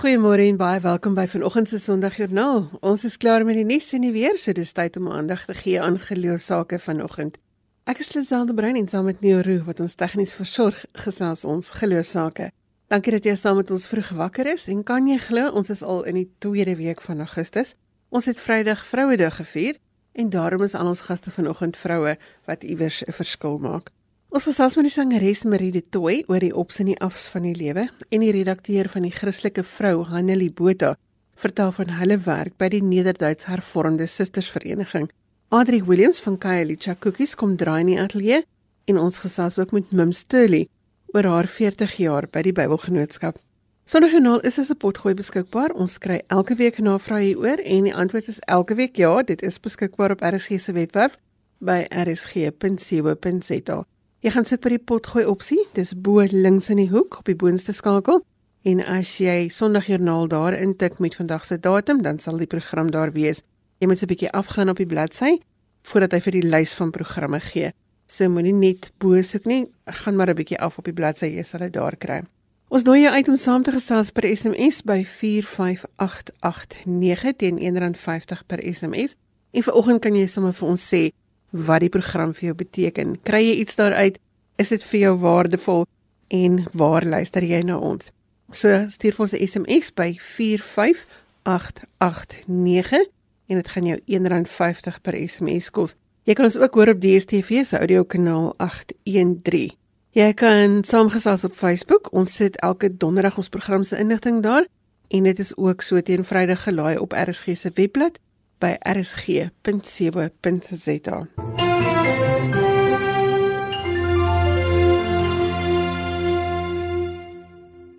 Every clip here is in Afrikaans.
Goeiemôre en baie welkom by vanoggend se Sondagjoernaal. Ons is klaar met die nuus en die weer, so dis tyd om aandag te gee aan geloofsake vanoggend. Ek is Liselde Brein en saam met Neo Roo wat ons tegnies versorg gesels ons geloofsake. Dankie dat jy saam met ons vroeg wakker is en kan jy glo ons is al in die tweede week van Augustus. Ons het Vrydag Vrouedag gevier en daarom is al ons gaste vanoggend vroue wat iewers 'n verskil maak. Ons gesels met die sangeres Marie de Tooi oor die ops en die afs van die lewe en die redakteur van die Christelike Vrou Hanelie Botha vertel van hulle werk by die Nederduits Hervormde Sustersvereniging. Adri Williams van Kyalicha Cookies kom draai in die ateljee en ons gesels ook met Mim Sturley oor haar 40 jaar by die Bybelgenootskap. Sondagjoernaal is as 'n potgooi beskikbaar. Ons kry elke week navrae hieroor en die antwoord is elke week ja, dit is beskikbaar op RSG se webwerf by rsg.co.za. Jy gaan soek by die potgooi opsie, dis bo links in die hoek op die boonste skakel. En as jy Sondagjoernaal daar intik met vandag se datum, dan sal die program daar wees. Jy moet 'n bietjie afgaan op die bladsy voordat hy vir die lys van programme gee. So moenie net bo soek nie, gaan maar 'n bietjie af op die bladsy, jy sal dit daar kry. Ons nooi jou uit om saam te gesels per SMS by 45889 teen R1.50 per SMS. En vanoggend kan jy sommer vir ons sê wat die program vir jou beteken. Kry jy iets daaruit? Is dit vir jou waardevol en waar luister jy na ons? So stuur vir ons 'n SMS by 45889 en dit gaan jou R1.50 per SMS kos. Jy kan ons ook hoor op DStv se audiokanaal 813. Jy kan saamgesels op Facebook. Ons sit elke donderdag ons program se inligting daar en dit is ook so teen Vrydag gelaai op RSG se webblad by rsg.co.za.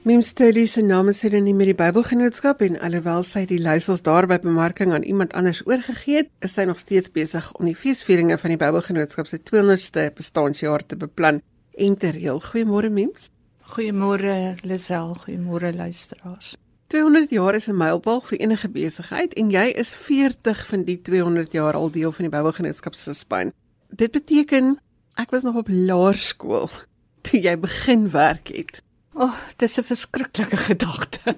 Mim Stelly se naam is in die met die Bybelgenootskap en alhoewel sy die leiersels daar by bemarking aan iemand anders oorgegee het, is sy nog steeds besig om die feesvieringe van die Bybelgenootskap se 200ste bestaanjaar te beplan en te reël. Goeiemôre Mims. Goeiemôre Lisel, goeiemôre luisteraars. 200 jaar is 'n mylpaal vir enige besigheid en jy is 40 van die 200 jaar al deel van die Bybelgenootskap se span. Dit beteken ek was nog op laerskool toe jy begin werk het. O, oh, dis 'n verskriklike gedagte.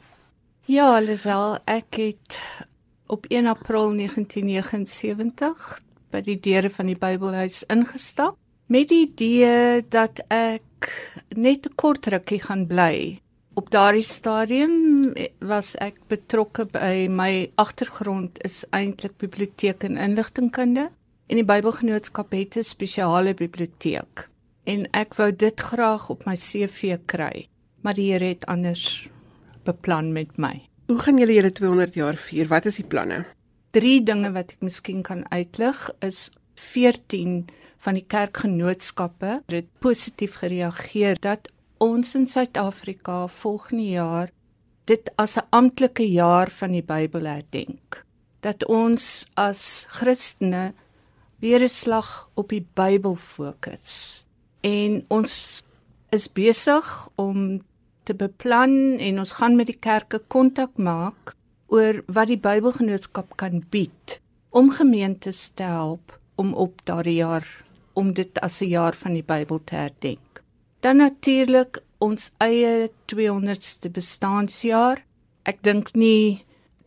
Ja, Lisel, ek het op 1 April 1979 by die deure van die Bybelhuis ingestap met die idee dat ek net 'n kort rukkie gaan bly. Op daardie stadium was ek betrokke by my agtergrond is eintlik biblioteek en inligtingkunde en die Bybelgenootskap het 'n spesiale biblioteek en ek wou dit graag op my CV kry maar die Here het anders beplan met my. Hoe gaan julle julle 200 jaar vier? Wat is die planne? Drie dinge wat ek miskien kan uitlig is 14 van die kerkgenootskappe het positief gereageer dat ons in Suid-Afrika volgende jaar dit as 'n amptelike jaar van die Bybel herdenk. Dat ons as Christene weer 'n slag op die Bybel fokus. En ons is besig om te beplan en ons gaan met die kerke kontak maak oor wat die Bybelgenootskap kan bied om gemeentes te help om op daardie jaar om dit as 'n jaar van die Bybel te herdenk. Dan natuurlik ons eie 200ste bestaanjaar. Ek dink nie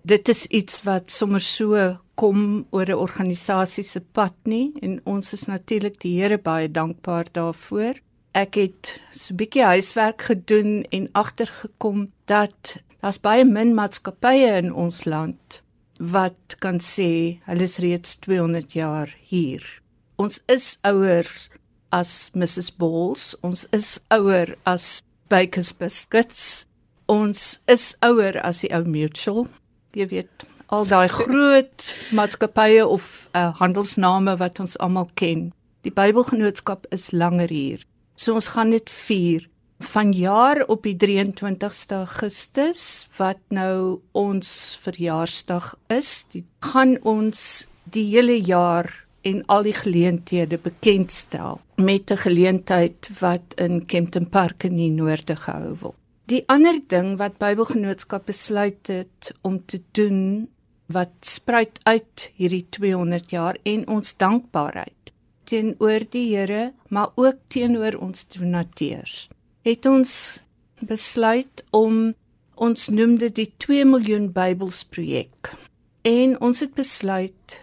dit is iets wat sommer so kom oor 'n organisasie se pad nie en ons is natuurlik die Here baie dankbaar daarvoor ek het so 'n bietjie huiswerk gedoen en agtergekom dat daar's baie min maatskappye in ons land wat kan sê hulle is reeds 200 jaar hier. Ons is ouer as Mrs Balls, ons is ouer as Baker's Biscuits. Ons is ouer as die ou Mutual. Jy weet, al daai groot maatskappye of uh, handelsname wat ons almal ken. Die Bybelgenootskap is langer hier. So ons gaan dit vier vanjaar op die 23ste Augustus wat nou ons verjaarsdag is. Dit gaan ons die hele jaar en al die geleenthede bekendstel met 'n geleentheid wat in Kempton Park in die noorde gehou word. Die ander ding wat Bybelgenootskap besluit het om te doen wat spruit uit hierdie 200 jaar en ons dankbaarheid teenoor die Here, maar ook teenoor ons donateurs. Het ons besluit om Ons noem dit die 2 miljoen Bybels projek. En ons het besluit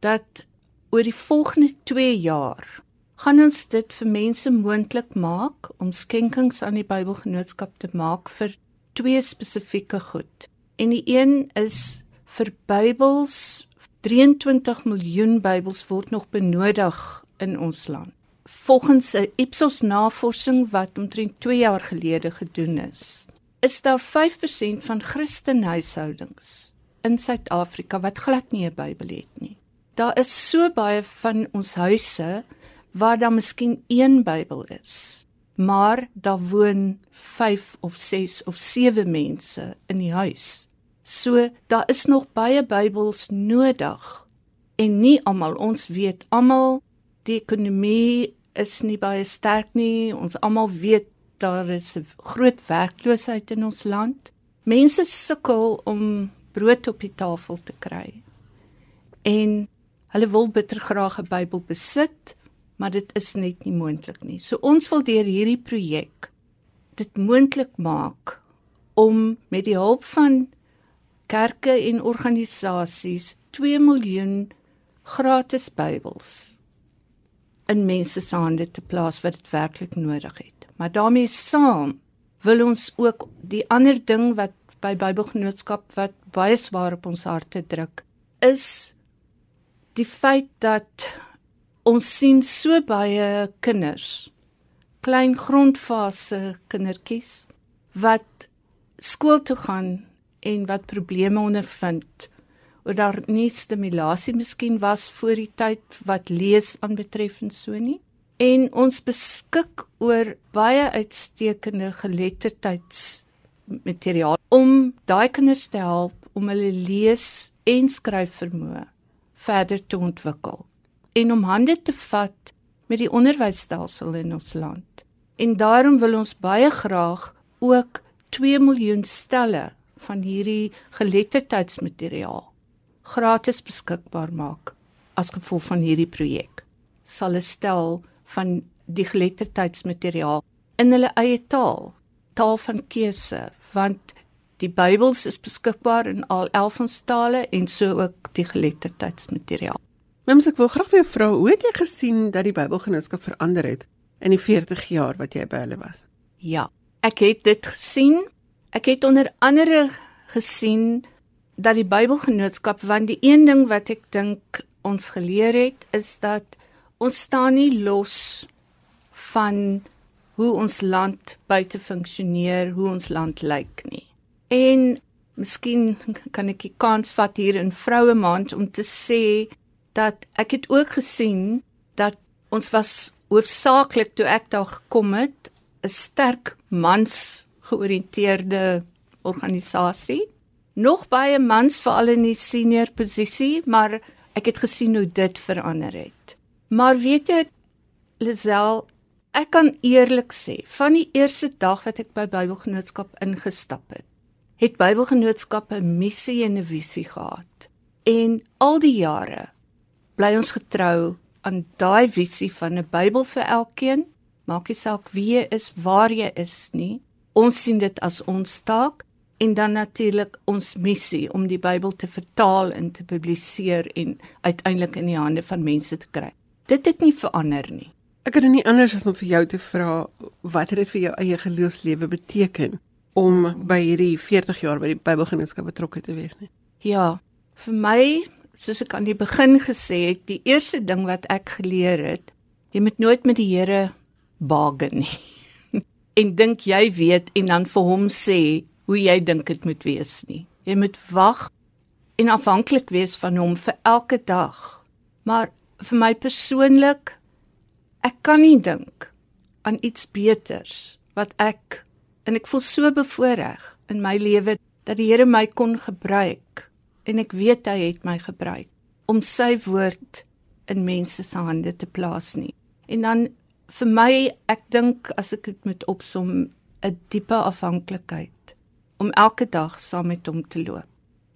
dat oor die volgende 2 jaar gaan ons dit vir mense moontlik maak om skenkings aan die Bybelgenootskap te maak vir twee spesifieke goed. En die een is vir Bybels 23 miljoen Bybels word nog benodig in ons land. Volgens 'n Ipsos navorsing wat omtrent 2 jaar gelede gedoen is, is daar 5% van Christenhuishoudings in Suid-Afrika wat glad nie 'n Bybel het nie. Daar is so baie van ons huise waar daar miskien een Bybel is, maar daar woon 5 of 6 of 7 mense in die huis. So daar is nog baie Bybels nodig en nie almal ons weet almal die ekonomie is nie baie sterk nie. Ons almal weet daar is 'n groot werkloosheid in ons land. Mense sukkel om brood op die tafel te kry. En hulle wil bitter graag 'n Bybel besit, maar dit is net nie moontlik nie. So ons wil deur hierdie projek dit moontlik maak om met die hulp van kerke en organisasies 2 miljoen gratis Bybels in mense se hande te plaas wat dit werklik nodig het. Maar daarmee saam wil ons ook die ander ding wat by Bybelgenootskap wat baie swaar op ons harte druk is die feit dat ons sien so baie kinders klein grondfase kindertjies wat skool toe gaan en wat probleme ondervind oor daar nie stimulasie miskien was voor die tyd wat lees aanbetref en so nie. En ons beskik oor baie uitstekende geletterdheidsmateriaal om daai kinders te help om hulle lees en skryf vermoë verder te ontwikkel en om hande te vat met die onderwysstelsel in ons land. En daarom wil ons baie graag ook 2 miljoen stelle van hierdie geletterdheidsmateriaal gratis beskikbaar maak as gevolg van hierdie projek. Sal 'n stel van die geletterdheidsmateriaal in hulle eie taal, taal van keuse, want die Bybels is beskikbaar in al 11 ons tale en so ook die geletterdheidsmateriaal. Mens ek wil graag jou vra, hoe het jy gesien dat die Bybelgenootskap verander het in die 40 jaar wat jy by hulle was? Ja, ek het dit gesien. Ek het onder andere gesien dat die Bybelgenootskap want die een ding wat ek dink ons geleer het is dat ons staan nie los van hoe ons land buite funksioneer, hoe ons land lyk nie. En miskien kan ek die kans vat hier in Vroue Maand om te sê dat ek het ook gesien dat ons was hoofsaaklik toe ek daar gekom het 'n sterk mans georiënteerde organisasie nog baie mans veral in die senior posisie, maar ek het gesien hoe dit verander het. Maar weet jy, Lisel, ek kan eerlik sê, van die eerste dag wat ek by Bybelgenootskap ingestap het, het Bybelgenootskap 'n missie en 'n visie gehad. En al die jare bly ons getrou aan daai visie van 'n Bybel vir elkeen. Maak nie saak wie jy is, waar jy is nie. Ons sien dit as ons taak en dan natuurlik ons missie om die Bybel te vertaal en te publiseer en uiteindelik in die hande van mense te kry. Dit het nie verander nie. Ek kan nie anders as om vir jou te vra wat het dit vir jou eie geloofslewe beteken om by hierdie 40 jaar by die Bybelgenootskap betrokke te wees nie. Ja, vir my, soos ek aan die begin gesê het, die eerste ding wat ek geleer het, jy moet nooit met die Here bargain nie. en dink jy weet en dan vir hom sê hoe jy dink dit moet wees nie. Jy moet wag en afhanklik wees van hom vir elke dag. Maar vir my persoonlik ek kan nie dink aan iets beters wat ek en ek voel so bevoordeel in my lewe dat die Here my kon gebruik en ek weet hy het my gebruik om sy woord in mense se hande te plaas nie. En dan vir my ek dink as ek dit moet opsom 'n diepe afhanklikheid om elke dag saam met hom te loop.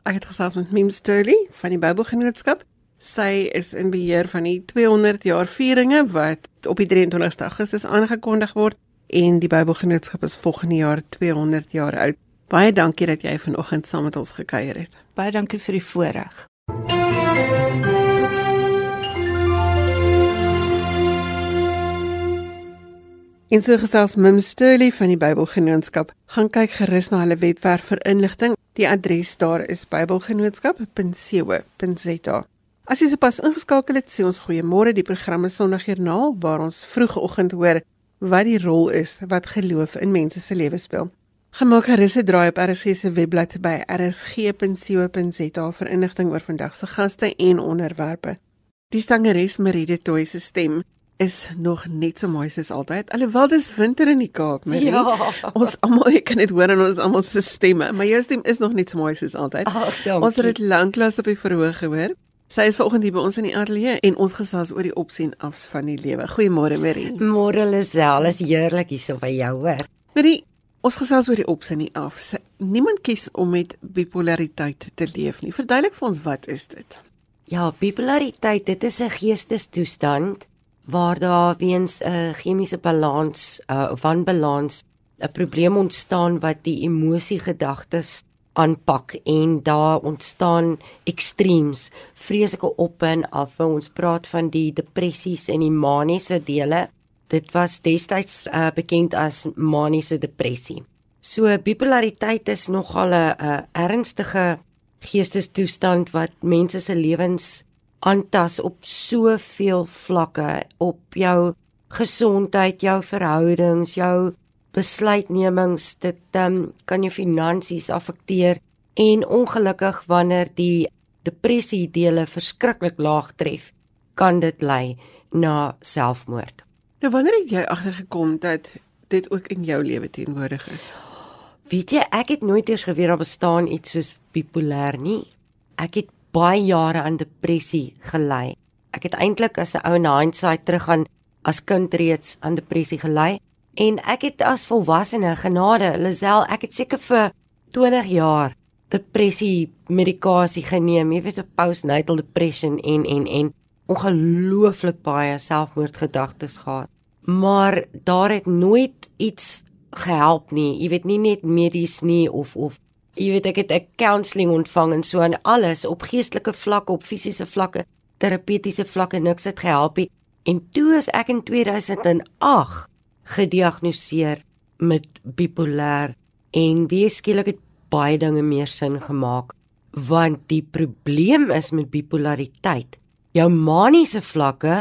Ek het gesels met Mim Sturley van die Bybelgenootskap. Sy is in beheer van die 200 jaar vieringe wat op die 23ste Augustus aangekondig word en die Bybelgenootskap is volgende jaar 200 jaar oud. Baie dankie dat jy vanoggend saam met ons gekuier het. Baie dankie vir die voorreg. En so gesels Mim Sturley van die Bybelgenootskap. Gaan kyk gerus na hulle webwerf vir inligting. Die adres daar is bybelgenootskap.co.za. As jy sopas ingeskakel het, sê ons goeiemôre. Die program is Sondagjoernaal waar ons vroegoggend hoor wat die rol is wat geloof in mense se lewens speel. Gemaak gerus 'n draai op RSG se webblad by rsg.co.za vir inligting oor vandag se gaste en onderwerpe. Die sangeres Maride Toy se stem is nog net so mooi soos altyd. Alhoewel dis winter in die Kaap, Marie. Ja. Ons almal kan dit hoor in ons almal se stemme, maar jou stem is nog net so mooi soos altyd. Ach, ons het dit lanklaas op die verhoog gehoor. Sy is vanoggend hier by ons in die ateljee en ons gesels oor die opsien afs van die lewe. Goeiemôre Marie. Môre Lisel, is heerlik hier so by jou hoor. Marie, ons gesels oor die opsien afs. Niemand kies om met bipolariteit te leef nie. Verduidelik vir ons wat is dit? Ja, bipolariteit, dit is 'n geestestoestand waar daar weens 'n uh, chemiese balans uh, of wanbalans 'n probleem ontstaan wat die emosie gedagtes aanpak en daar ontstaan ekstreems vreeslike op en af. Ons praat van die depressies en die maniese dele. Dit was destyds uh, bekend as maniese depressie. So bipolariteit is nogal 'n ernstige geestestoestand wat mense se lewens aantas op soveel vlakke. Op jou gesondheid, jou verhoudings, jou besluitnemings, dit um, kan jou finansies afekteer en ongelukkig wanneer die depressie dele verskriklik laag tref, kan dit lei na selfmoord. Nou wanneer het jy agtergekom dat dit ook in jou lewe teenwoordig is? Weet jy, ek het nooit eers geweet daar bestaan iets soos bipolêr nie. Ek het baie jare aan depressie gelei. Ek het eintlik as 'n ou in hindsight teruggaan as kind reeds aan depressie gelei en ek het as volwassene genade Lisel, ek het seker vir 20 jaar depressie medikasie geneem, jy weet 'n postnatal depression en en en ongelooflik baie selfmoordgedagtes gehad. Maar daar het nooit iets gehelp nie. Jy weet nie net medies nie of of jy weet ek het 'n counselling ontvang en so en alles op geestelike vlak, op fisiese vlakke, terapeutiese vlakke niks het gehelp nie. En toe is ek in 2008 gediagnoseer met bipolêr en wie skielik het baie dinge meer sin gemaak want die probleem is met bipolariteit jou maniese vlakke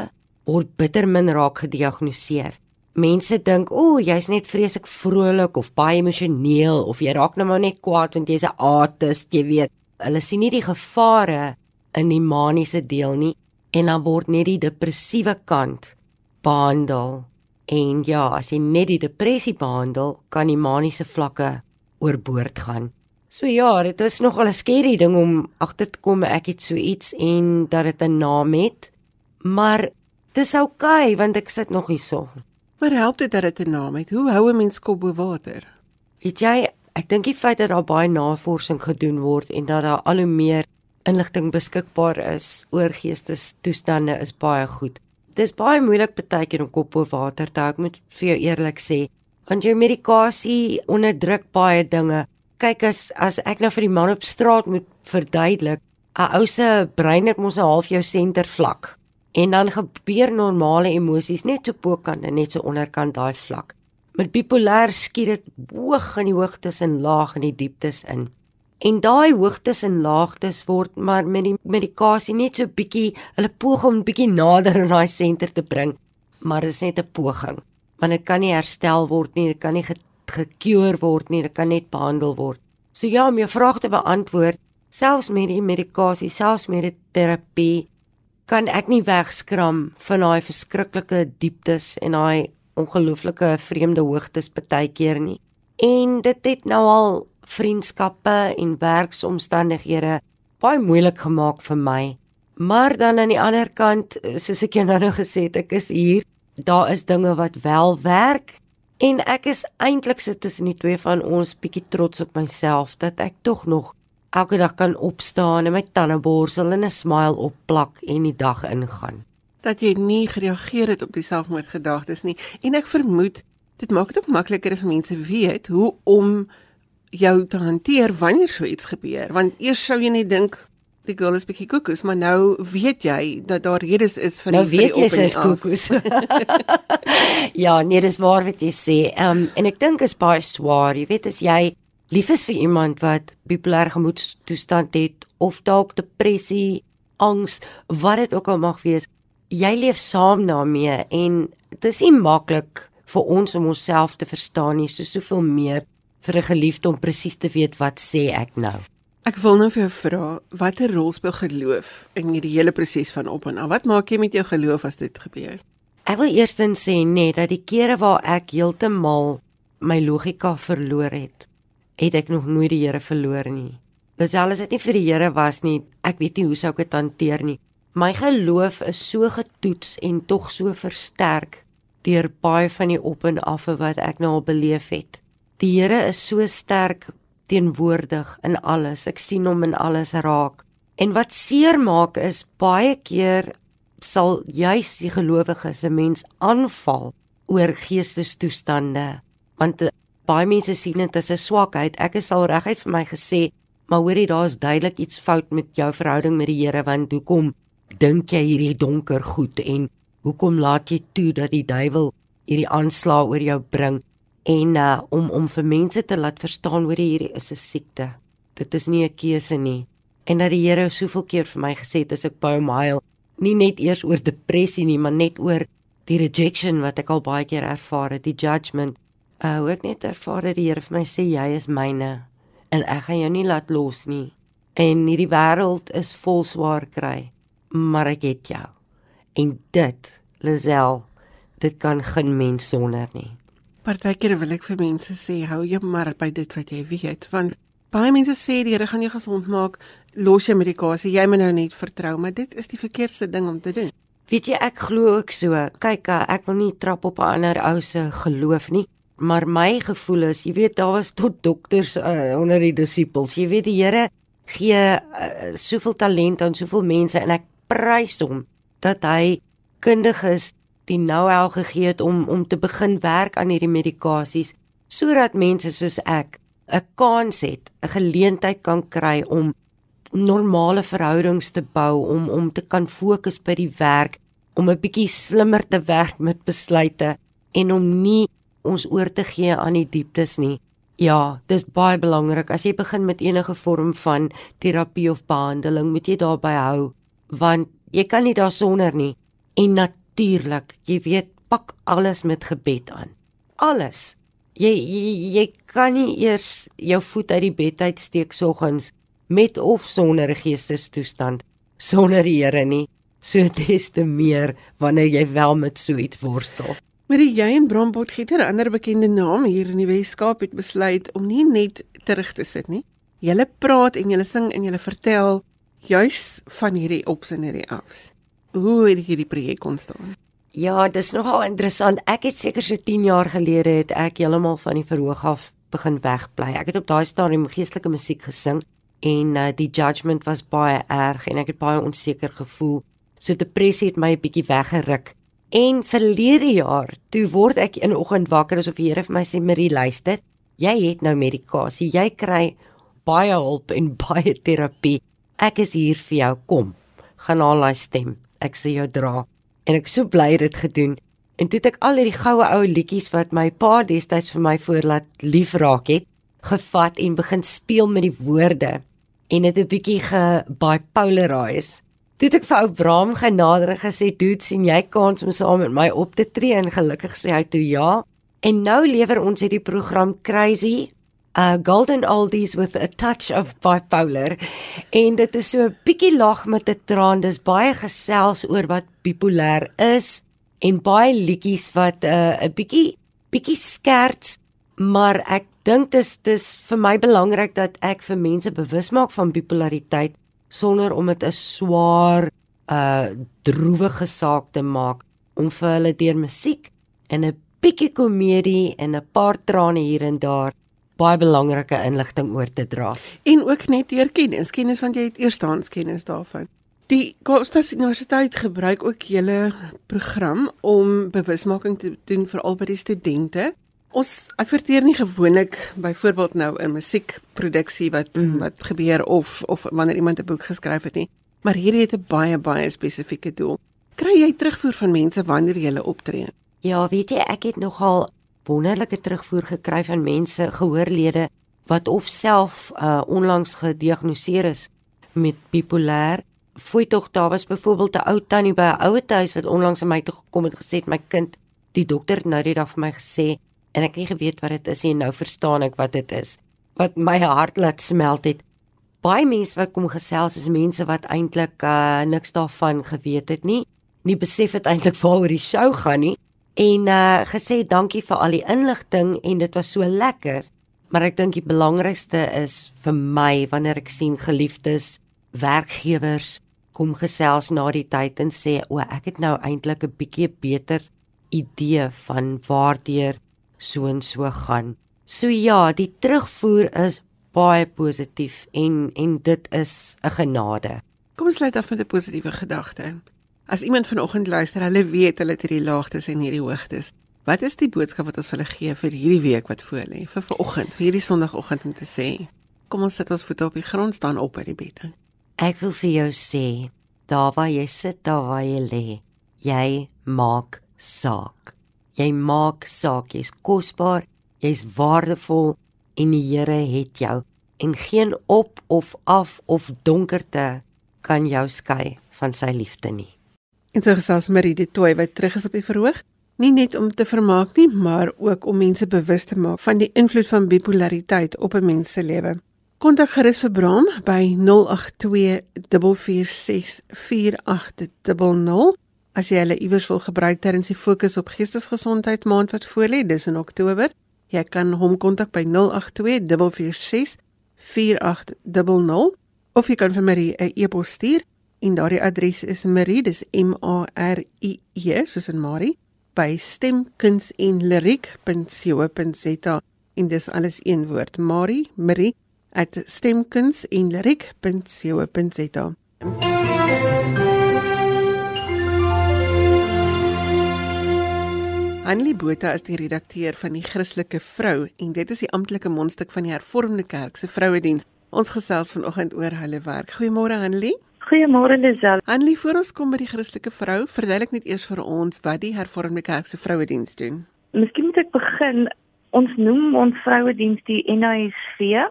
word bitter min raak gediagnoseer mense dink, "O, jy's net vreeslik vrolik of baie emosioneel of jy raak nou maar net kwaad want jy's 'n autist, jy weet." Hulle sien nie die gevare in die maniese deel nie en dan word net die depressiewe kant behandel. En ja, as jy net die depressie behandel, kan die maniese vlakke oorboord gaan. So ja, dit is nogal 'n skerry ding om agter te kom ek het so iets en dat dit 'n naam het. Maar dis oukei okay, want ek sit nog hierso. Maar help dit dat dit 'n naam het? Hoe hou 'n mens kop bo water? Weet jy, ek dink die feit dat daar baie navorsing gedoen word en dat daar al hoe meer inligting beskikbaar is oor geestestoestande is baie goed. Dis baie moeilik baie keer om kop bo water te hou, ek moet vir jou eerlik sê, want jou medikasie onderdruk baie dinge. Kyk as as ek nou vir die man op straat moet verduidelik, 'n ou se brein het mos 'n half jou senter vlak. En dan gebeur normale emosies net so bokant en net so onderkant daai vlak. Met bipolêr skiet dit hoog in die hoogtes en laag in die dieptes in. En daai hoogtes en laagtes word maar met die medikasie net so bietjie, hulle poog om bietjie nader aan daai senter te bring, maar dit is net 'n poging. Want dit kan nie herstel word nie, dit kan nie gekeur word nie, dit kan net behandel word. So ja, om jou vraag te beantwoord, selfs met die medikasie, selfs met die terapie, kan ek nie wegskram van daai verskriklike dieptes en daai ongelooflike vreemde hoogtes baie keer nie. En dit het nou al vriendskappe en werksomstandighede baie moeilik gemaak vir my. Maar dan aan die ander kant, soos ek jou nou nou gesê het, ek is hier, daar is dinge wat wel werk en ek is eintlik sit tussen die twee van ons bietjie trots op myself dat ek tog nog elke dag kan opstaan en my tande borsel en 'n smile opplak en die dag ingaan. Dat jy nie gereageer het op die selfmoordgedagtes nie en ek vermoed dit maak dit ook makliker as mense weet hoe om jou te hanteer wanneer so iets gebeur? Want eers sou jy net dink die girl is bietjie koekoes, maar nou weet jy dat daar redes is vir nou die weet jy vir die sy op is en af. koekoes. ja, nee, dis waar wat jy sê. Ehm um, en ek dink is baie swaar. Jy weet as jy lief is vir iemand wat bipolêre gemoedstoestand het of dalk depressie, angs, wat dit ook al mag wees, jy leef saam daarmee en dit is nie maklik vir ons om onsself te verstaan nie, so soveel meer vir 'n geliefde om presies te weet wat sê ek nou. Ek wil nou vir jou vra, watter rol speel geloof in hierdie hele proses van op en af? Wat maak jy met jou geloof as dit gebeur? Ek wil eerstens sê net dat die kere waar ek heeltemal my logika verloor het, het ek nog nooit die Here verloor nie. Dis alles dit nie vir die Here was nie, ek weet nie hoe sou ek dit hanteer nie. My geloof is so getoets en tog so versterk deur baie van die op en affe wat ek nou al beleef het. Die Here is so sterk teenwoordig in alles. Ek sien hom in alles raak. En wat seer maak is baie keer sal juis die gelowiges 'n mens aanval oor geestestoestande want eh, baie mense sien dit as 'n swakheid. Ek is al reguit vir my gesê, maar hoorie daar's duidelik iets fout met jou verhouding met die Here want hoekom dink jy hierdie donker goed en hoekom laat jy toe dat die duiwel hierdie aanslag oor jou bring en uh, om om vir mense te laat verstaan hoor hierdie is 'n siekte. Dit is nie 'n keuse nie. En dat die Here soveel keer vir my gesê het as ek by hom huil, nie net eers oor depressie nie, maar net oor die rejection wat ek al baie keer ervaar het, die judgement. Uh hoe ek net ervaar het die Here vir my sê jy is myne en ek gaan jou nie laat los nie. En hierdie wêreld is vol swaar kry, maar ek het jou. En dit, Lisel, dit kan geen mens sonder nie. Partykeer wil ek vir mense sê hou jou maar by dit wat jy weet want baie mense sê die Here gaan jou gesond maak, los jou medikasie, jy moet nou net vertrou, maar dit is die verkeerdste ding om te doen. Weet jy, ek glo ook so. Kyk, uh, ek wil nie trap op 'n ander ou se geloof nie, maar my gevoel is, jy weet, daar was tot dokters uh, onder die disippels. Jy weet die Here gee uh, soveel talent aan soveel mense en ek prys hom dat hy kundig is die know-how gegee het om om te begin werk aan hierdie medikasies sodat mense soos ek 'n kans het, 'n geleentheid kan kry om normale verhoudings te bou, om om te kan fokus by die werk, om 'n bietjie slimmer te werk met besluite en om nie ons oor te gee aan die dieptes nie. Ja, dis baie belangrik as jy begin met enige vorm van terapie of behandeling, moet jy daarby hou want jy kan nie daarsonder nie. En natuurlik, jy weet, pak alles met gebed aan. Alles. Jy, jy jy kan nie eers jou voet uit die bed uitsteek soggens met of sonder geestestoestand sonder die Here nie. So des te meer wanneer jy wel met so iets worstel. Maar jy en Bram Potgieter, 'n ander bekende naam hier in die Weskaap het besluit om nie net terug te sit nie. Julle praat en julle sing en julle vertel juis van hierdie ops en hierdie afs. Hoe het hierdie projek ontstaan? Ja, dis nogal interessant. Ek het seker so 10 jaar gelede het ek heeltemal van die verhoog af begin wegbly. Ek het op daai stadium geestelike musiek gesing en uh, die judgement was baie erg en ek het baie onseker gevoel. So depressie het my 'n bietjie weggeruk. En verlede jaar, toe word ek in oggend wakker asof die Here vir my sê, "Marie, luister, jy het nou medikasie. Jy kry baie hulp en baie terapie. Ek is hier vir jou. Kom. Gaan haal daai stem. Ek sê jou dra." En ek so bly dit gedoen. En toe het ek al hierdie goue ou liedjies wat my pa destyds vir my voorlaat liefraak het, gevat en begin speel met die woorde en dit 'n bietjie gebipolarize. Toe het ek vir ou Braam genader en gesê, "Dude, sien jy kans om saam met my op te tree?" En gelukkig sê hy toe ja. En nou lewer ons hierdie program Crazy uh Golden Oldies with a touch of bipolar. En dit is so 'n bietjie lag met 'n traan. Dis baie gesels oor wat bipolêr is en baie liedjies wat 'n uh, 'n bietjie bietjie skerts, maar ek dink dis dis vir my belangrik dat ek vir mense bewus maak van bipolariteit sonder om dit 'n swaar uh droewige saak te maak om vir hulle deur musiek en 'n bietjie komedie en 'n paar trane hier en daar baie belangrike inligting oor te dra. En ook net deur kennis, kennis want jy het eerstehands kennis daarvan. Die Kaapstad Universiteit gebruik ook julle program om bewusmaking te doen vir al by die studente Ons adverteer nie gewoonlik byvoorbeeld nou 'n musiekproduksie wat mm. wat gebeur of of wanneer iemand 'n boek geskryf het nie, maar hierdie het 'n baie baie spesifieke doel. Kry jy terugvoer van mense wanneer jy optree? Ja, weet jy, ek het nogal wonderlike terugvoer gekry van mense, gehoorlede wat of self uh, onlangs gediagnoseer is met bipolêr. Fooi tog daar was byvoorbeeld 'n ou tannie by 'n ouete huis wat onlangs aan my toe gekom het en gesê het my kind, die dokter het nou die dag vir my gesê en ek het nie geweet wat dit is nie en nou verstaan ek wat dit is. Wat my hart laat smelt het. Baie mense wat kom gesels is mense wat eintlik uh, niks daarvan geweet het nie. Nie besef het eintlik waaroor die show gaan nie en uh, gesê dankie vir al die inligting en dit was so lekker. Maar ek dink die belangrikste is vir my wanneer ek sien geliefdes, werkgewers kom gesels na die tyd en sê o, ek het nou eintlik 'n bietjie beter idee van waardeur so en so gaan. So ja, die terugvoer is baie positief en en dit is 'n genade. Kom ons sluit af met 'n positiewe gedagte. As iemand vanoggend luister, hulle weet hulle het hierdie laagtes en hierdie hoogtes. Wat is die boodskap wat ons vir hulle gee vir hierdie week wat voor lê? Vir vanoggend, vir hierdie sonoggend om te sê, kom ons sit ons voete op die grond staan op by die bed. Ek wil vir jou sê, daar waar jy sit, daar waar jy lê, jy maak saak. Jy maak saak, jy's kosbaar, jy's waardevol en die Here het jou en geen op of af of donkerte kan jou skei van sy liefde nie. En so gesels Marie de Tooi wat terug is op die verhoog nie net om te vermaak nie, maar ook om mense bewus te maak van die invloed van bipolariteit op 'n mens se lewe. Kontak gerus vir Bram by 0824464800 as jy hulle iewers wil gebruik terwyl die fokus op geestesgesondheid maand wat voorlê, dis in Oktober. Jy kan hom kontak by 0824464800 of jy kan vir Marie 'n e-pos stuur en daardie adres is Marie, dis M A R I E soos in Marie by stemkunsenliriek.co.za en dis alles een woord Marie Marie at stemkunsenliriek.co.za Annelie Botha is die redakteur van die Christelike Vrou en dit is die amptelike mondstuk van die Hervormde Kerk se Vrouediens. Ons gesels vanoggend oor hulle werk. Goeiemôre Annelie. Goeiemôre Lisel. Annelie, voor ons kom by die Christelike vrou, verduidelik net eers vir ons wat die Hervormde Kerk se vrouediens doen. Miskien moet ek begin. Ons noem ons vrouediens die NISV.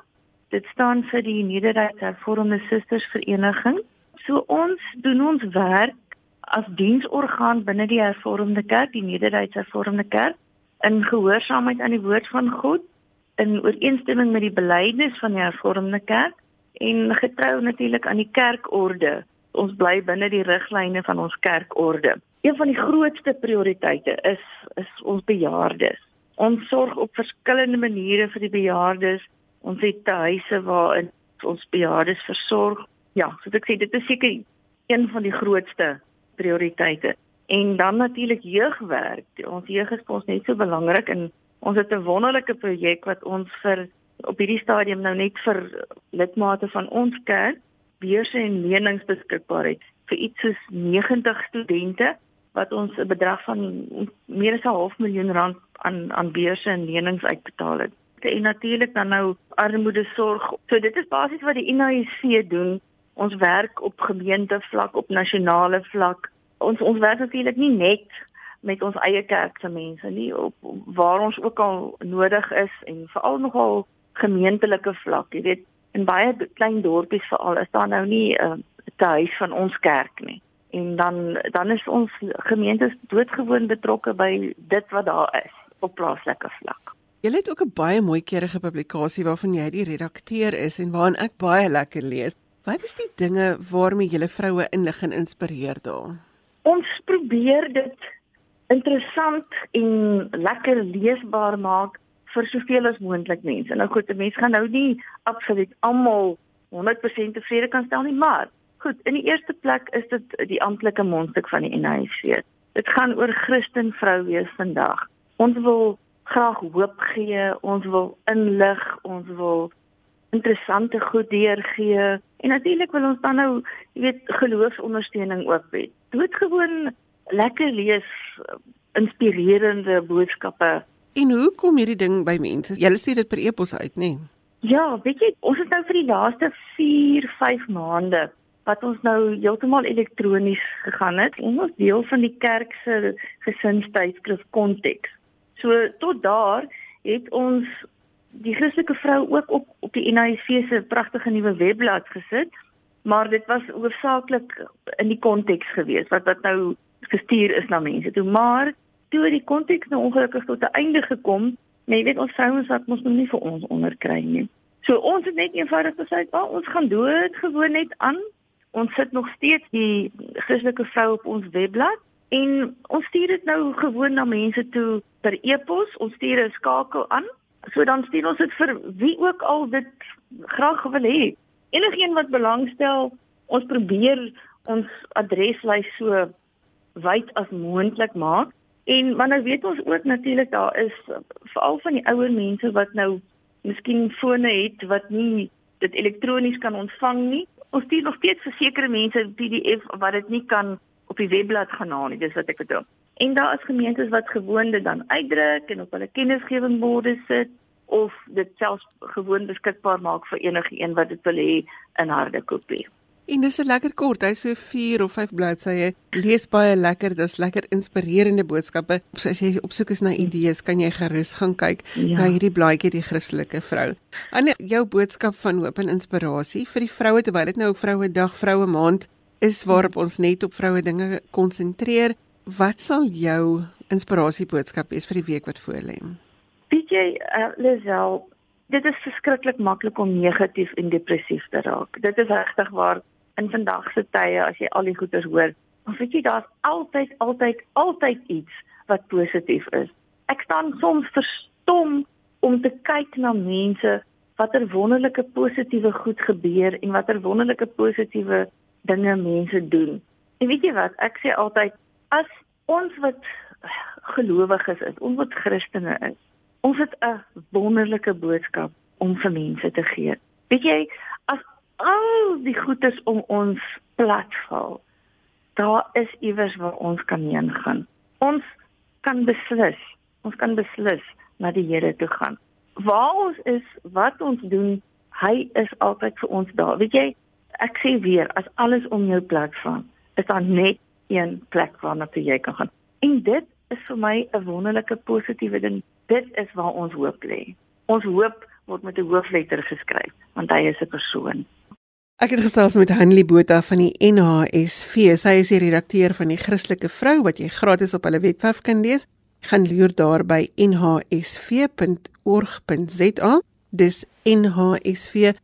Dit staan vir die Nederduitse Hervormde Susters Vereniging. So ons doen ons werk as diensorgaan binne die Hervormde Kerk, die Nederduitse Hervormde Kerk, in gehoorsaamheid aan die woord van God, in ooreenstemming met die belydenis van die Hervormde Kerk en getrou natuurlik aan die kerkorde. Ons bly binne die riglyne van ons kerkorde. Een van die grootste prioriteite is is ons bejaardes. Ons sorg op verskillende maniere vir die bejaardes. Ons het huise waarin ons bejaardes versorg. Ja, soos ek sê, dit is seker een van die grootste prioriteite. En dan natuurlik jeugwerk. Ons jeug is vir ons net so belangrik en ons het 'n wonderlike projek wat ons vir op hierdie stadium nou net vir lidmate van ons kerk beurse en lenings beskikbaar het vir iets soos 90 studente wat ons 'n bedrag van meer as 'n half miljoen rand aan aan beurse en lenings uitbetaal het. En natuurlik dan nou armoede sorg. So dit is basies wat die INAIC doen. Ons werk op gemeente vlak, op nasionale vlak. Ons ons werk natuurlik nie net met ons eie kerk se mense nie op waar ons ook al nodig is en veral nogal gemeentelike vlak. Jy weet, in baie klein dorpies veral is daar nou nie 'n uh, huis van ons kerk nie. En dan dan is ons gemeentes doodgewoon betrokke by dit wat daar is op plaaslike vlak. Jy het ook 'n baie mooi keurige publikasie waarvan jy die redakteur is en waarin ek baie lekker lees. Wat is die dinge waarmee julle vroue inlig en inspireer daar? Ons probeer dit interessant en lekker leesbaar maak vir soveel as moontlik mense. Nou goed, 'n mens gaan nou nie absoluut almal 100% tevrede kan stel nie, maar goed, in die eerste plek is dit die amptelike mondstuk van die NIC. Dit gaan oor Christen vrou wees vandag. Ons wil graag hoop gee, ons wil inlig, ons wil interessante goed deurgee en natuurlik wil ons dan nou, jy weet, geloofsondersteuning ook hê. Doodgewoon lekker lees inspirerende boodskappe En hoe kom hierdie ding by mense? Julle stuur dit per e-pos uit, nê? Nee? Ja, weet jy, ons het nou vir die laaste 4, 5 maande wat ons nou heeltemal elektronies gegaan het. Ons is deel van die kerk se gesinstydskrif konteks. So tot daar het ons die Christelike vrou ook op op die NIV se pragtige nuwe webblad gesit, maar dit was hoofsaaklik in die konteks gewees wat wat nou gestuur is na mense toe. Maar toe die konteks nou ongelukkig tot 'n einde gekom, maar jy weet ons vrouens wat mos nou nie vir ons onderkry nie. So ons het net eenvoudig gesê, "Ag, ons gaan dood gewoon net aan. Ons sit nog steeds die Christelike vrou op ons webblad en ons stuur dit nou gewoon na mense toe per e-pos. Ons stuur 'n skakel aan. So dan stuur ons dit vir wie ook al dit graag wil hê. Enigeen wat belangstel, ons probeer ons adreslys so wyd as moontlik maak. En maar nou weet ons ook natuurlik daar is veral van die ouer mense wat nou miskien fone het wat nie dit elektronies kan ontvang nie. Ons stuur nog steeds vir sekere mense PDF wat dit nie kan op die webblad gaan haal nie, dis wat ek bedoel. En daar is gemeentes wat gewoon dit dan uitdruk en op hulle kennisgewingborde sit of dit selfs gewoon beskikbaar maak vir enige een wat dit wil hê in harde kopie. En dis 'n lekker kort, hy's so 4 of 5 bladsye. Lees baie lekker, dis lekker inspirerende boodskappe. So as jy op soek is na idees, kan jy gerus gaan kyk ja. na hierdie blaadjie die Christelike vrou. Anne, jou boodskap van hoop en inspirasie vir die vroue terwyl dit nou Vroue Dag, Vroue Maand is waarop ons net op vroue dinge konsentreer. Wat sal jou inspirasie boodskap wees vir die week wat voorlê? Weet jy, uh, Lisel, dit is verskriklik maklik om negatief en depressief te raak. Dit is regtig waar in vandag se tye as jy al die goeters hoor, dan weet jy daar's altyd altyd altyd iets wat positief is. Ek staan soms verstom om te kyk na mense watter wonderlike positiewe goed gebeur en watter wonderlike positiewe dinge mense doen. En weet jy wat, ek sê altyd as ons wat gelowiges is, ons wat Christene is, ons het 'n wonderlike boodskap om vir mense te gee. Weet jy, al die goedes om ons platval. Daar is iewers waar ons kan heen gaan. Ons kan beslis, ons kan beslis na die Here toe gaan. Waar ons is, wat ons doen, hy is altyd vir ons daar. Weet jy, ek sê weer, as alles om jou platval, is daar net een plek waarna toe jy kan gaan. En dit is vir my 'n wonderlike positiewe ding. Dit is waar ons hoop lê. Ons hoop word met 'n hoofletter geskryf, want hy is 'n persoon. Ek het gesels met Hanlie Botha van die NHSV. Sy is die redakteur van die Christelike Vrou wat jy gratis op hulle webwerf kan lees. Gaan loer daar by nhsv.org.za. Dis nhsv.org.za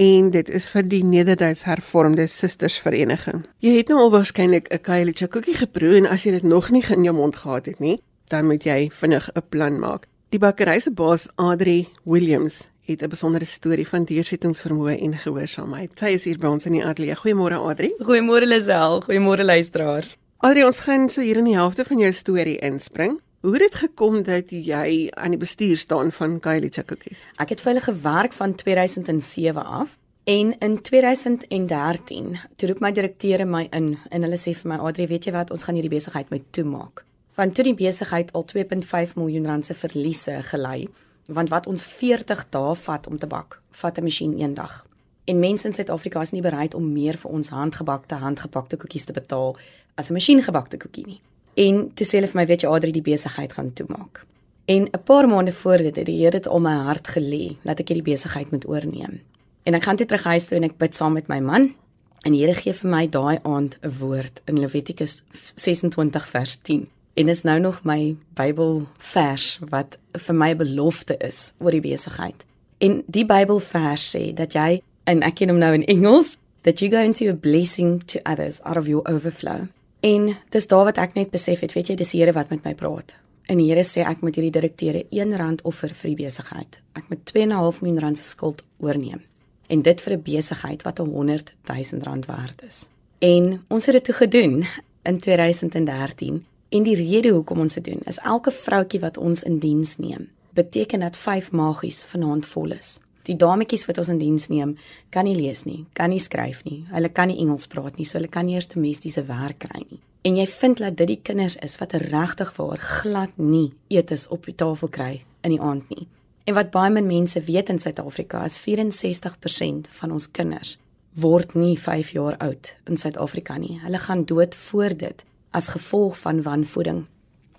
en dit is vir die Nederduits Hervormde Susters Vereniging. Jy het nou al waarskynlik 'n kuieltjie koekie geproe en as jy dit nog nie in jou mond gehad het nie, dan moet jy vinnig 'n plan maak. Die bakkery se baas Adri Williams het 'n besondere storie van deursettingsvermoë en gehoorsaamheid. Sy is hier by ons in die ateljee. Goeiemôre Adri. Goeiemôre Lisel. Goeiemôre luisteraar. Adri, ons gaan so hier in die helfte van jou storie inspring. Hoe het dit gekom dat jy aan die bestuur staan van Kylie Cookies? Ek het vir hulle gewerk van 2007 af en in 2013 toe roep my direkteure my in en hulle sê vir my Adri, weet jy wat, ons gaan hierdie besigheid met toemaak. Want toe die besigheid al 2.5 miljoen rand se verliese gelei want wat ons 40 dae vat om te bak, vat 'n masjien eendag. En mense in Suid-Afrika is nie bereid om meer vir ons handgebakte, handgepakte koekies te betaal as 'n masjiengebakte koekie nie. En toe sê hulle vir my, weet jy, Adri, die besigheid gaan toemaak. En 'n paar maande voor dit het die Here dit om my hart gelê dat ek hierdie besigheid moet oorneem. En ek gaan toe terug huis toe en ek bid saam met my man en die Here gee vir my daai aand 'n woord in Levitikus 26 vers 10 en is nou nog my Bybelvers wat vir my 'n belofte is oor die besigheid. En die Bybelvers sê dat jy en ek ken hom nou in Engels that you go into a blessing to others out of your overflow. En dis daar wat ek net besef het, weet jy, dis die Here wat met my praat. En die Here sê ek moet hierdie direkteure R1 offer vir die besigheid. Ek moet 2.5 miljoen rand se skuld oorneem. En dit vir 'n besigheid wat 100 000 rand werd is. En ons het dit toe gedoen in 2013 En die rede hoekom ons dit doen is elke vroutjie wat ons in diens neem, beteken dat 5 magies vanaand vol is. Die dametjies wat ons in diens neem, kan nie lees nie, kan nie skryf nie. Hulle kan nie Engels praat nie, so hulle kan nie eers domestiese werk kry nie. En jy vind dat dit die kinders is wat regtig vir glad nie etes op die tafel kry in die aand nie. En wat baie min mense weet in Suid-Afrika is 64% van ons kinders word nie 5 jaar oud in Suid-Afrika nie. Hulle gaan dood voor dit as gevolg van wanvoeding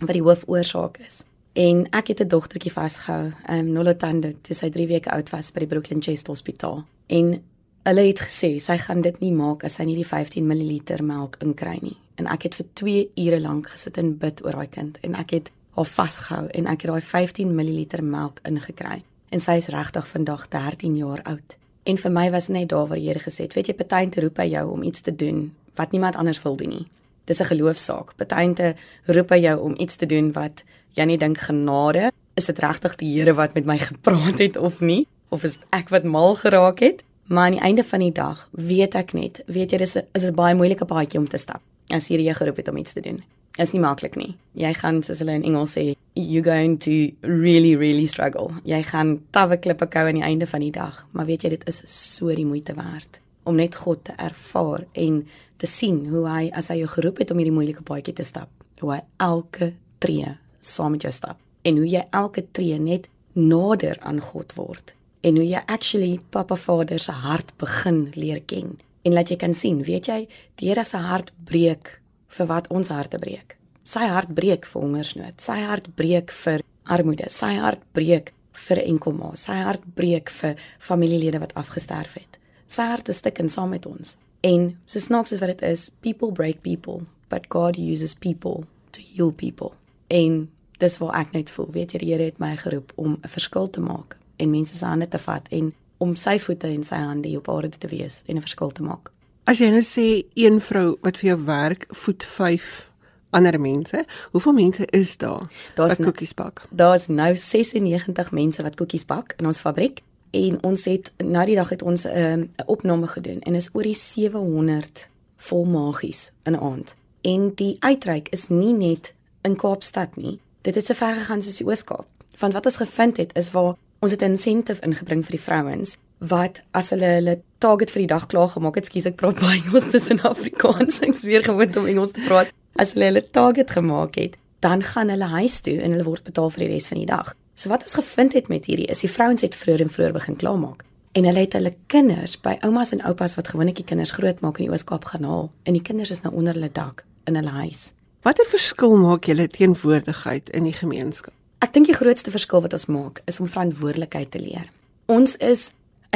wat die hoofoorsaak is. En ek het 'n dogtertjie vasgehou, ehm um, Nolotande, toe sy 3 weke oud was by die Brooklyn Chest Hospitaal. En hulle het gesê sy gaan dit nie maak as sy nie die 15 ml melk inkry nie. En ek het vir 2 ure lank gesit en bid oor daai kind en ek het haar vasgehou en ek het daai 15 ml melk ingekry. En sy is regtig vandag 13 jaar oud. En vir my was net daar waar die Here gesê het, weet jy, partyte roep hy jou om iets te doen wat niemand anders wil doen nie. Dis 'n geloofsaak. Partyte roep hy jou om iets te doen wat jy nie dink genade, is dit regtig die Here wat met my gepraat het of nie? Of is ek wat mal geraak het? Maar aan die einde van die dag weet ek net, weet jy dis is 'n baie moeilike paadjie om te stap. As hier jy geroep het om iets te doen. Is nie maklik nie. Jy gaan soos hulle in Engels sê, you going to really really struggle. Jy gaan tawwe klippe kou aan die einde van die dag, maar weet jy dit is so die moeite werd om net God te ervaar en te sien hoe hy as hy jou geroep het om hierdie moeilike paadjie te stap, hoe hy elke tree saam met jou stap en hoe jy elke tree net nader aan God word en hoe jy actually Papa Vader se hart begin leer ken en laat jy kan sien, weet jy, die Here se hart breek vir wat ons harte breek. Sy hart breek vir hongersnood, sy hart breek vir armoede, sy hart breek vir enkelma, sy hart breek vir familielede wat afgesterf het. Sy hart is stik in saam met ons. En so snaaks as wat dit is, people break people, but God uses people to heal people. En dis waar ek net voel, weet jy, die Here het my geroep om 'n verskil te maak en mense se hande te vat en om sy voete en sy hande op aarde te wees en 'n verskil te maak. As jy nou sê een vrou wat vir jou werk voed 5 ander mense, hoeveel mense is daar? Daar's koekies bak. Daar's nou 96 mense wat koekies bak in ons fabriek en ons het na die dag het ons um, 'n opname gedoen en is oor die 700 vol magies in 'n aand. En die uitreik is nie net in Kaapstad nie. Dit het so ver gegaan soos die Oos-Kaap. Van wat ons gevind het is waar ons het 'n insentive ingebring vir die vrouens wat as hulle hulle target vir die dag klaar gemaak het, skus ek praat baie Engels tussen Afrikaans, ek's weer gewoond om Engels te praat. As hulle hulle target gemaak het, dan gaan hulle huis toe en hulle word betaal vir die res van die dag. So wat ons gevind het met hierdie is die vrouens het vroeër en vroeër begin klaarmaak en hulle het hulle kinders by oumas en oupas wat gewoonlik die kinders grootmaak in die Oos-Kaap gaan haal en die kinders is nou onder hulle dak in hulle huis. Watter verskil maak julle teenwoordigheid in die gemeenskap? Ek dink die grootste verskil wat ons maak is om verantwoordelikheid te leer. Ons is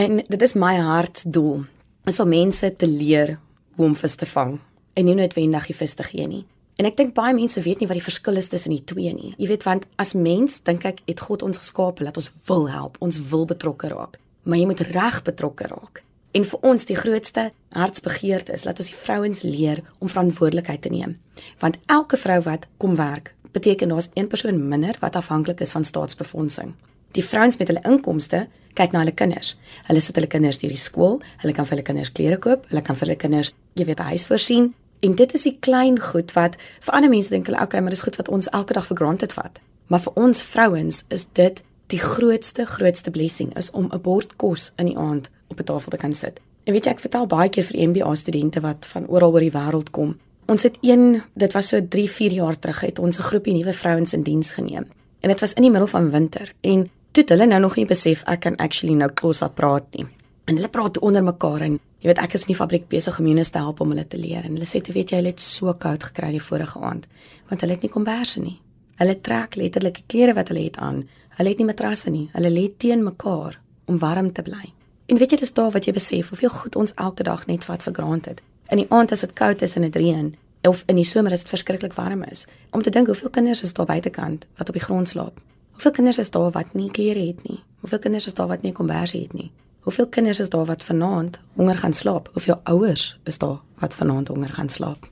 en dit is my hartdoel is om mense te leer hoe om vis te vang en nie noodwendig die vis te gee nie. En ek dink baie mense weet nie wat die verskil is tussen die twee nie. Jy weet want as mens dink ek het God ons geskaap dat ons wil help, ons wil betrokke raak, maar jy moet reg betrokke raak. En vir ons die grootste hartsbegeerte is dat ons die vrouens leer om verantwoordelikheid te neem. Want elke vrou wat kom werk, beteken daar's een persoon minder wat afhanklik is van staatsbefondsing. Die vrouens met hulle inkomste kyk na hulle kinders. Hulle sit hulle kinders deur die skool, hulle kan vir hulle kinders klere koop, hulle kan vir hulle kinders, jy weet, 'n huis voorsien. En dit is die klein goed wat vir ander mense dink hulle, okay, maar dis goed wat ons elke dag vir granted vat. Maar vir ons vrouens is dit die grootste grootste blessing is om 'n bord kos in die aand op 'n tafel te kan sit. En weet jy, ek vertel baie keer vir MBA studente wat van oral oor die wêreld kom. Ons het een, dit was so 3, 4 jaar terug, het ons 'n groepie nuwe vrouens in diens geneem. En dit was in die middel van winter en toe hulle nou nog nie besef ek kan actually nou Xhosa praat nie. En hulle praat onder mekaar en jy weet ek is in die fabriek besig om hulle te help om hulle te leer. En hulle sê toe weet jy hulle het so koud gekry die vorige aand want hulle het nie komberse nie. Hulle trek letterlik die klere wat hulle het aan. Hulle het nie matrasse nie. Hulle lê teen mekaar om warm te bly. En weet jy dis daar wat jy besef hoeveel goed ons elke dag net vat vir granted. In die aand as dit koud is en dit reën of in die somer as dit verskriklik warm is, om te dink hoeveel kinders is daar buitekant wat op die grond slaap. Hoeveel kinders is daar wat nie klere het nie? Hoeveel kinders is daar wat nie kombers het nie? Hoeveel kinders is daar wat vanaand honger gaan slaap? Hoeveel ouers is daar wat vanaand honger gaan slaap?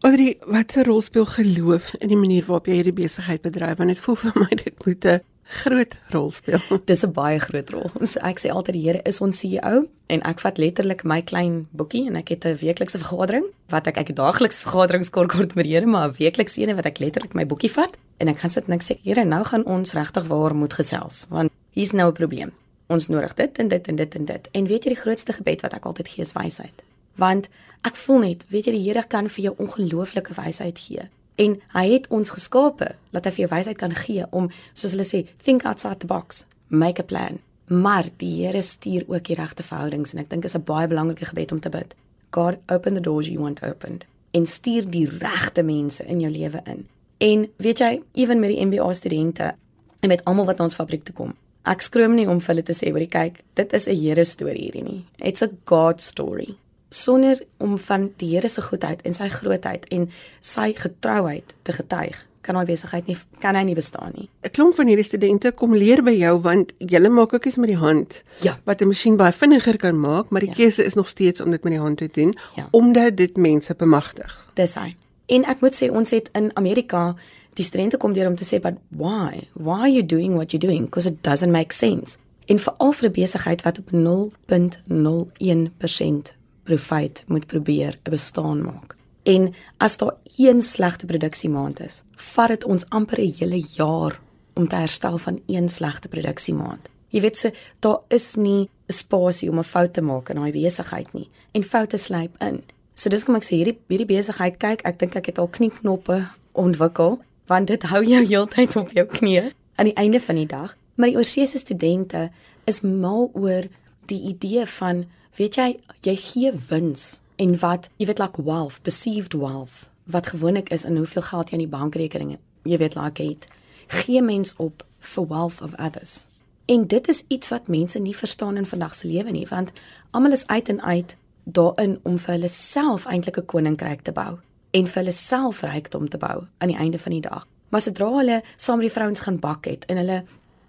Audrey, wat 'n rol speel geloof in die manier waarop jy hierdie besigheid bedryf? Want dit voel vir my dit moet 'n groot rol speel. Dis 'n baie groot rol. So ek sê altyd die Here is ons CEO en ek vat letterlik my klein boekie en ek het 'n weeklikse vergadering wat ek ek daagliks vergaderings kort kort met Here, maar 'n weeklikse een wat ek letterlik my boekie vat en ek gaan sit en ek sê Here, nou gaan ons regtig waar moet gesels want hier's nou 'n probleem. Ons nodig dit en dit en dit en dit. En weet jy die grootste gebed wat ek altyd gee is wysheid. Want ek voel net, weet jy die Here kan vir jou ongelooflike wysheid gee. En hy het ons geskape dat hy vir jou wysheid kan gee om soos hulle sê, think outside the box, make a plan. Maar die Here stuur ook die regte verhoudings en ek dink is 'n baie belangrike gebed om te bid. God open the doors you want opened en stuur die regte mense in jou lewe in. En weet jy, ewen met die MBA studente en met almal wat na ons fabriek toe kom. Ek skroom nie om vir hulle te sê, "Hoerie kyk, dit is 'n Here storie hierdie nie. It's a God story." Sonder om van die Here se goedheid en sy grootheid en sy getrouheid te getuig, kan hy besigheid nie kan hy nie bestaan nie. 'n Klomp van hierdie studente kom leer by jou want jy maak ookies met die hand. Ja. Wat 'n masjien baie vinniger kan maak, maar die Ja. keuse is nog steeds om dit met die hand te doen Ja. omdat dit mense bemagtig. Dis hy. En ek moet sê ons het in Amerika die studente kom deur om te sê but why? Why are you doing what you're doing? Because it doesn't make sense. En veral vir 'n besigheid wat op 0.01% profit moet probeer 'n bestaan maak. En as daar een slegte produksiemaand is, vat dit ons amper 'n hele jaar om te herstel van een slegte produksiemaand. Jy weet so, daar is nie spasie om 'n fout te maak in daai besigheid nie en foute sluip in. So dis kom ek sê hierdie hierdie besigheid kyk, ek dink ek het al knieknoppe ontwikkel want dit hou jou heeltyd op jou knieë aan die einde van die dag. Maar die oorseese studente is mal oor die idee van weet jy jy gee wins en wat jy weet like wealth, perceived wealth wat gewoonlik is in hoeveel geld jy in die bankrekening jy weet like het. Gee mens op for wealth of others. En dit is iets wat mense nie verstaan in vandag se lewe nie, want almal is uit en uit daarin om vir hulle self eintlik 'n koninkryk te bou en vir hulle self rykdom te bou aan die einde van die dag. Maar sodra hulle saam met die vrouens gaan bak het en hulle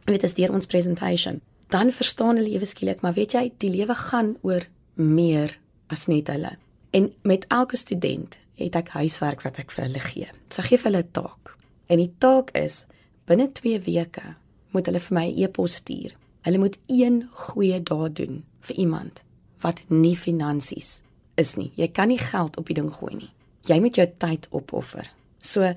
weet as deur ons presentation, dan verstaan hulle ewe skielik, maar weet jy, die lewe gaan oor meer as net hulle. En met elke student het ek huiswerk wat ek vir hulle gee. So ek gee vir hulle 'n taak. En die taak is binne 2 weke moet hulle vir my 'n e-pos stuur. Hulle moet een goeie daad doen vir iemand wat nie finansies is nie. Jy kan nie geld op die ding gooi nie. Jy moet jou tyd opoffer. So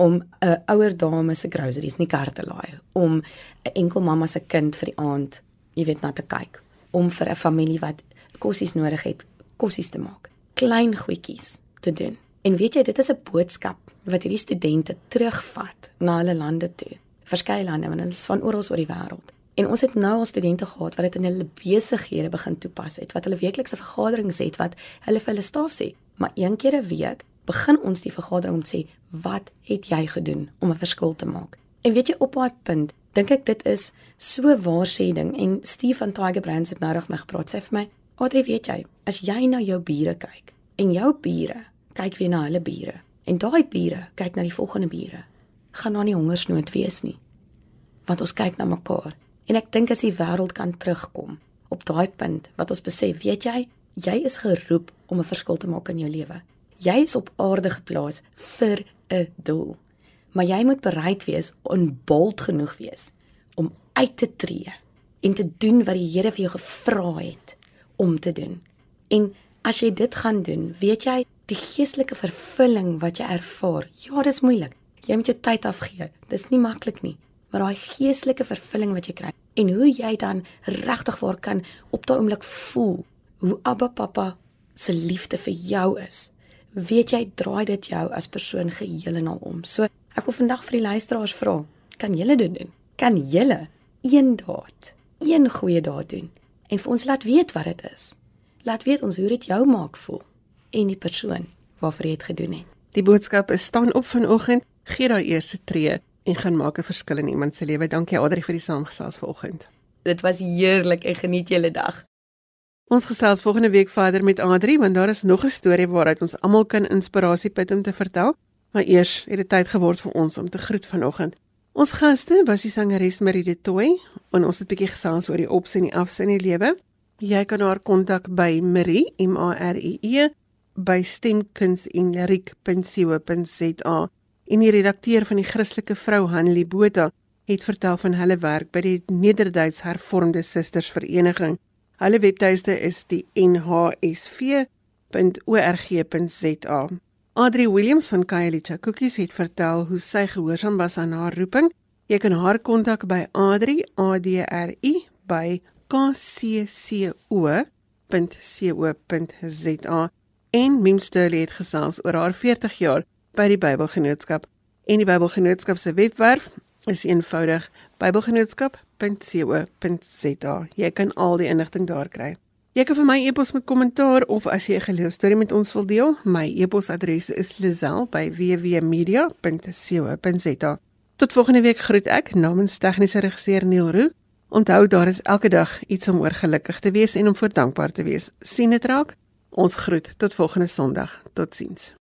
om 'n ouer dame se groceries in die kar te laai, om 'n enkel mamma se kind vir die aand, jy weet, na te kyk, om vir 'n familie wat kossies nodig het, kossies te maak. Klein goedjies te doen. En weet jy, dit is 'n boodskap wat hierdie studente terugvat na hulle lande toe. Verskeie lande, want hulle is van oral oor die wêreld. En ons het nou al studente gehad wat dit in hulle besighede begin toepas het, wat hulle weeklikse vergaderings het wat hulle vir hulle staf sê, maar een keer 'n week begin ons die vergadering om te sê, "Wat het jy gedoen om 'n verskil te maak?" En weet jy op daai punt, dink ek dit is so waarsêding en Steve van Tiger Brands het nou reg my gepraat sê vir my, "Adri, weet jy, as jy na jou bure kyk en jou bure kyk weer na hulle bure en daai bure kyk na die volgende bure, gaan daar nie hongersnood wees nie." Want ons kyk na mekaar En ek dink as die wêreld kan terugkom op daai punt wat ons besef, weet jy, jy is geroep om 'n verskil te maak in jou lewe. Jy is op aarde geplaas vir 'n doel. Maar jy moet bereid wees en bold genoeg wees om uit te tree en te doen wat die Here vir jou gevra het om te doen. En as jy dit gaan doen, weet jy, die geestelike vervulling wat jy ervaar, ja, dis moeilik. Jy moet jou tyd afgee. Dis nie maklik nie maar daai geestelike vervulling wat jy kry en hoe jy dan regtig waar kan op daai oomblik voel hoe Abba Papa se liefde vir jou is. Weet jy draai dit jou as persoon geheel en al om. So ek wil vandag vir die luisteraars vra, kan julle dit doen? Kan julle een daad, een goeie daad doen en vir ons laat weet wat dit is? Laat weet ons hoe dit jou maak voel en die persoon waarvoor jy dit gedoen het. Die boodskap is staan op vanoggend, gee daai eerste tree en gaan maak 'n verskil in iemand se lewe. Dankie Adri vir die saamgesels vanoggend. Dit was heerlik en geniet julle dag. Ons gesels volgende week verder met Adri want daar is nog 'n storie waaruit ons almal kan inspirasie put om te vertel. Maar eers het dit tyd geword vir ons om te groet vanoggend. Ons gaste was die sangeres Marie de Tooi en ons het 'n bietjie gesels oor die ops en die afs in die lewe. Jy kan haar kontak by Marie M A R I E by stemkunsenliriek.co.za en die redakteur van die Christelike vrou Hanlie Botha het vertel van hulle werk by die Nederduits Hervormde Susters Vereniging. Hulle webtuiste is die nhsv.org.za. Adri Williams van Kyalicha Cookies het vertel hoe sy gehoorsaam was aan haar roeping. Jy kan haar kontak by Adri A D R I by kcco bybelgenootskap.co.za. En Mim Sturley het gesels oor haar 40 jaar by die Bybelgenootskap. En die Bybelgenootskap se webwerf is eenvoudig bybelgenootskap.co.za. Jy kan al die inligting daar kry. Jy kan vir my e-pos met kommentaar of as jy 'n geloostorie met ons wil deel, my e-posadres is lazel@wwmedia.co.za. Tot volgende week groet ek namens tegniese regisseur Neil Roo. Onthou daar is elke dag iets om oor gelukkig te wees en om voor dankbaar te wees. Sien dit raak. Ons groet tot volgende Sondag. Totsiens.